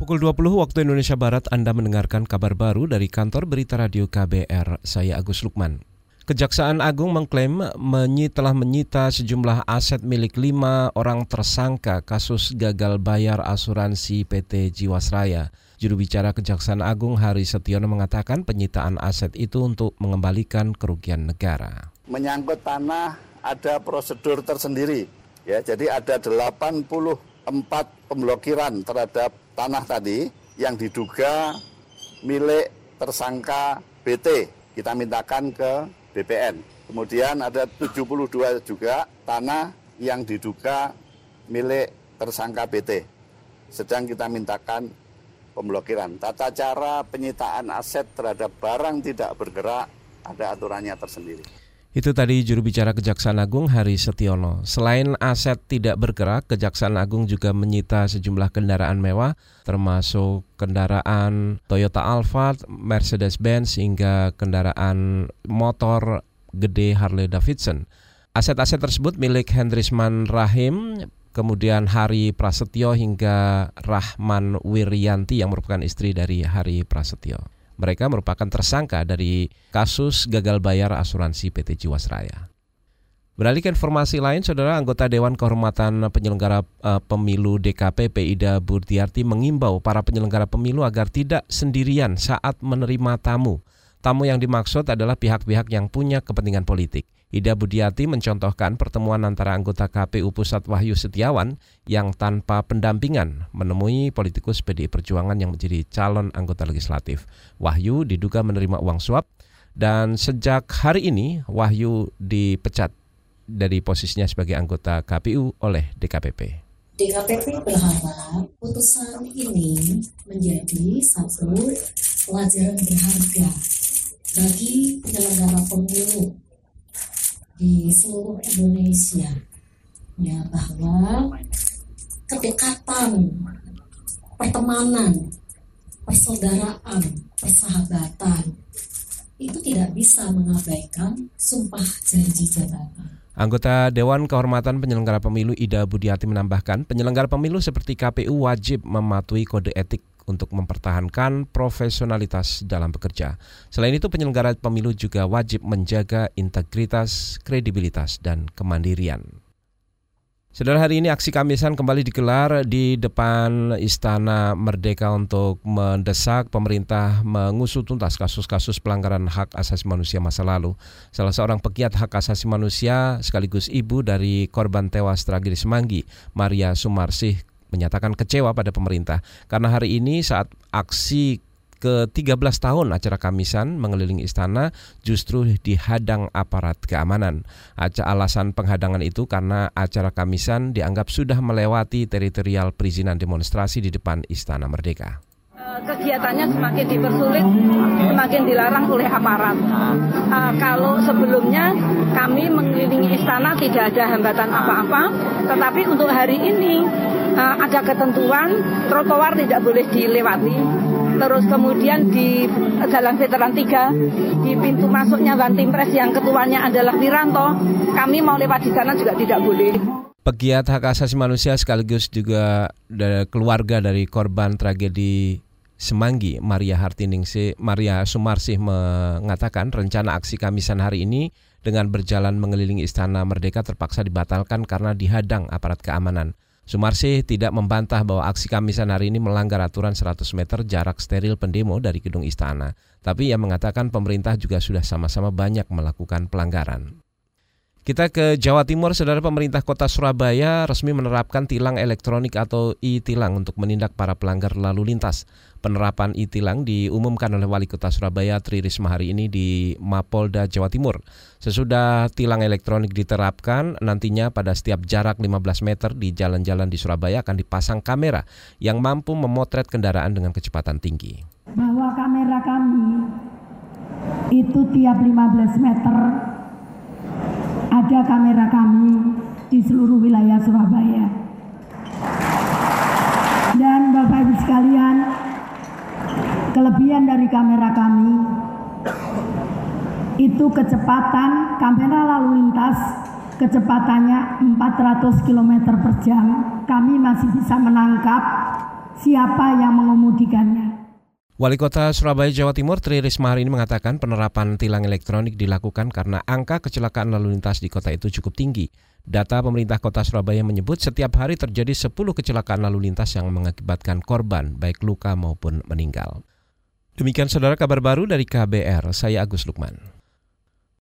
Pukul 20 waktu Indonesia Barat Anda mendengarkan kabar baru dari kantor berita radio KBR. Saya Agus Lukman. Kejaksaan Agung mengklaim menyi telah menyita sejumlah aset milik lima orang tersangka kasus gagal bayar asuransi PT Jiwasraya. Juru bicara Kejaksaan Agung Hari Setiono mengatakan penyitaan aset itu untuk mengembalikan kerugian negara. Menyangkut tanah ada prosedur tersendiri. Ya, jadi ada 84 pemblokiran terhadap tanah tadi yang diduga milik tersangka BT. Kita mintakan ke BPN. Kemudian ada 72 juga tanah yang diduga milik tersangka BT. Sedang kita mintakan pemblokiran. Tata cara penyitaan aset terhadap barang tidak bergerak ada aturannya tersendiri. Itu tadi juru bicara Kejaksaan Agung Hari Setiono. Selain aset tidak bergerak, Kejaksaan Agung juga menyita sejumlah kendaraan mewah termasuk kendaraan Toyota Alphard, Mercedes-Benz hingga kendaraan motor gede Harley Davidson. Aset-aset tersebut milik Hendrisman Rahim, kemudian Hari Prasetyo hingga Rahman Wiryanti yang merupakan istri dari Hari Prasetyo. Mereka merupakan tersangka dari kasus gagal bayar asuransi PT Jiwasraya. Beralih ke informasi lain, saudara anggota Dewan Kehormatan Penyelenggara uh, Pemilu DKPP Ida Burdiarti mengimbau para penyelenggara pemilu agar tidak sendirian saat menerima tamu. Tamu yang dimaksud adalah pihak-pihak yang punya kepentingan politik. Ida Budiati mencontohkan pertemuan antara anggota KPU Pusat Wahyu Setiawan yang tanpa pendampingan menemui politikus PDI Perjuangan yang menjadi calon anggota legislatif. Wahyu diduga menerima uang suap dan sejak hari ini Wahyu dipecat dari posisinya sebagai anggota KPU oleh DKPP. DKPP berharap putusan ini menjadi satu pelajaran berharga bagi penyelenggara pemilu di seluruh Indonesia. Ya bahwa kedekatan pertemanan persaudaraan persahabatan itu tidak bisa mengabaikan sumpah janji jabatan. Anggota Dewan Kehormatan Penyelenggara Pemilu Ida Budiati menambahkan, penyelenggara pemilu seperti KPU wajib mematuhi kode etik untuk mempertahankan profesionalitas dalam bekerja. Selain itu, penyelenggara pemilu juga wajib menjaga integritas, kredibilitas, dan kemandirian. Saudara hari ini aksi Kamisan kembali digelar di depan Istana Merdeka untuk mendesak pemerintah mengusut tuntas kasus-kasus pelanggaran hak asasi manusia masa lalu. Salah seorang pegiat hak asasi manusia sekaligus ibu dari korban tewas tragedi Semanggi, Maria Sumarsih menyatakan kecewa pada pemerintah karena hari ini saat aksi ke-13 tahun acara Kamisan mengelilingi istana justru dihadang aparat keamanan. Aca alasan penghadangan itu karena acara Kamisan dianggap sudah melewati teritorial perizinan demonstrasi di depan Istana Merdeka kegiatannya semakin dipersulit, semakin dilarang oleh aparat. Uh, kalau sebelumnya kami mengelilingi istana tidak ada hambatan apa-apa, tetapi untuk hari ini uh, ada ketentuan trotoar tidak boleh dilewati. Terus kemudian di Jalan Veteran 3 di pintu masuknya Wantimpres yang ketuanya adalah Wiranto, kami mau lewat di sana juga tidak boleh. Pegiat hak asasi manusia sekaligus juga keluarga dari korban tragedi Semanggi, Maria Hartiningsih, Maria Sumarsih mengatakan rencana aksi Kamisan hari ini dengan berjalan mengelilingi Istana Merdeka terpaksa dibatalkan karena dihadang aparat keamanan. Sumarsih tidak membantah bahwa aksi Kamisan hari ini melanggar aturan 100 meter jarak steril pendemo dari gedung istana. Tapi ia mengatakan pemerintah juga sudah sama-sama banyak melakukan pelanggaran. Kita ke Jawa Timur, saudara pemerintah kota Surabaya resmi menerapkan tilang elektronik atau e-tilang untuk menindak para pelanggar lalu lintas. Penerapan e-tilang diumumkan oleh Wali Kota Surabaya Tri Risma hari ini di Mapolda Jawa Timur. Sesudah tilang elektronik diterapkan, nantinya pada setiap jarak 15 meter di jalan-jalan di Surabaya akan dipasang kamera yang mampu memotret kendaraan dengan kecepatan tinggi. Bahwa kamera kami itu tiap 15 meter ada kamera kami di seluruh wilayah Surabaya. Dan Bapak Ibu sekalian, kelebihan dari kamera kami itu kecepatan kamera lalu lintas kecepatannya 400 km per jam. Kami masih bisa menangkap siapa yang mengemudikannya. Wali Kota Surabaya Jawa Timur Tri Risma hari ini mengatakan penerapan tilang elektronik dilakukan karena angka kecelakaan lalu lintas di kota itu cukup tinggi. Data pemerintah kota Surabaya menyebut setiap hari terjadi 10 kecelakaan lalu lintas yang mengakibatkan korban baik luka maupun meninggal. Demikian saudara kabar baru dari KBR, saya Agus Lukman.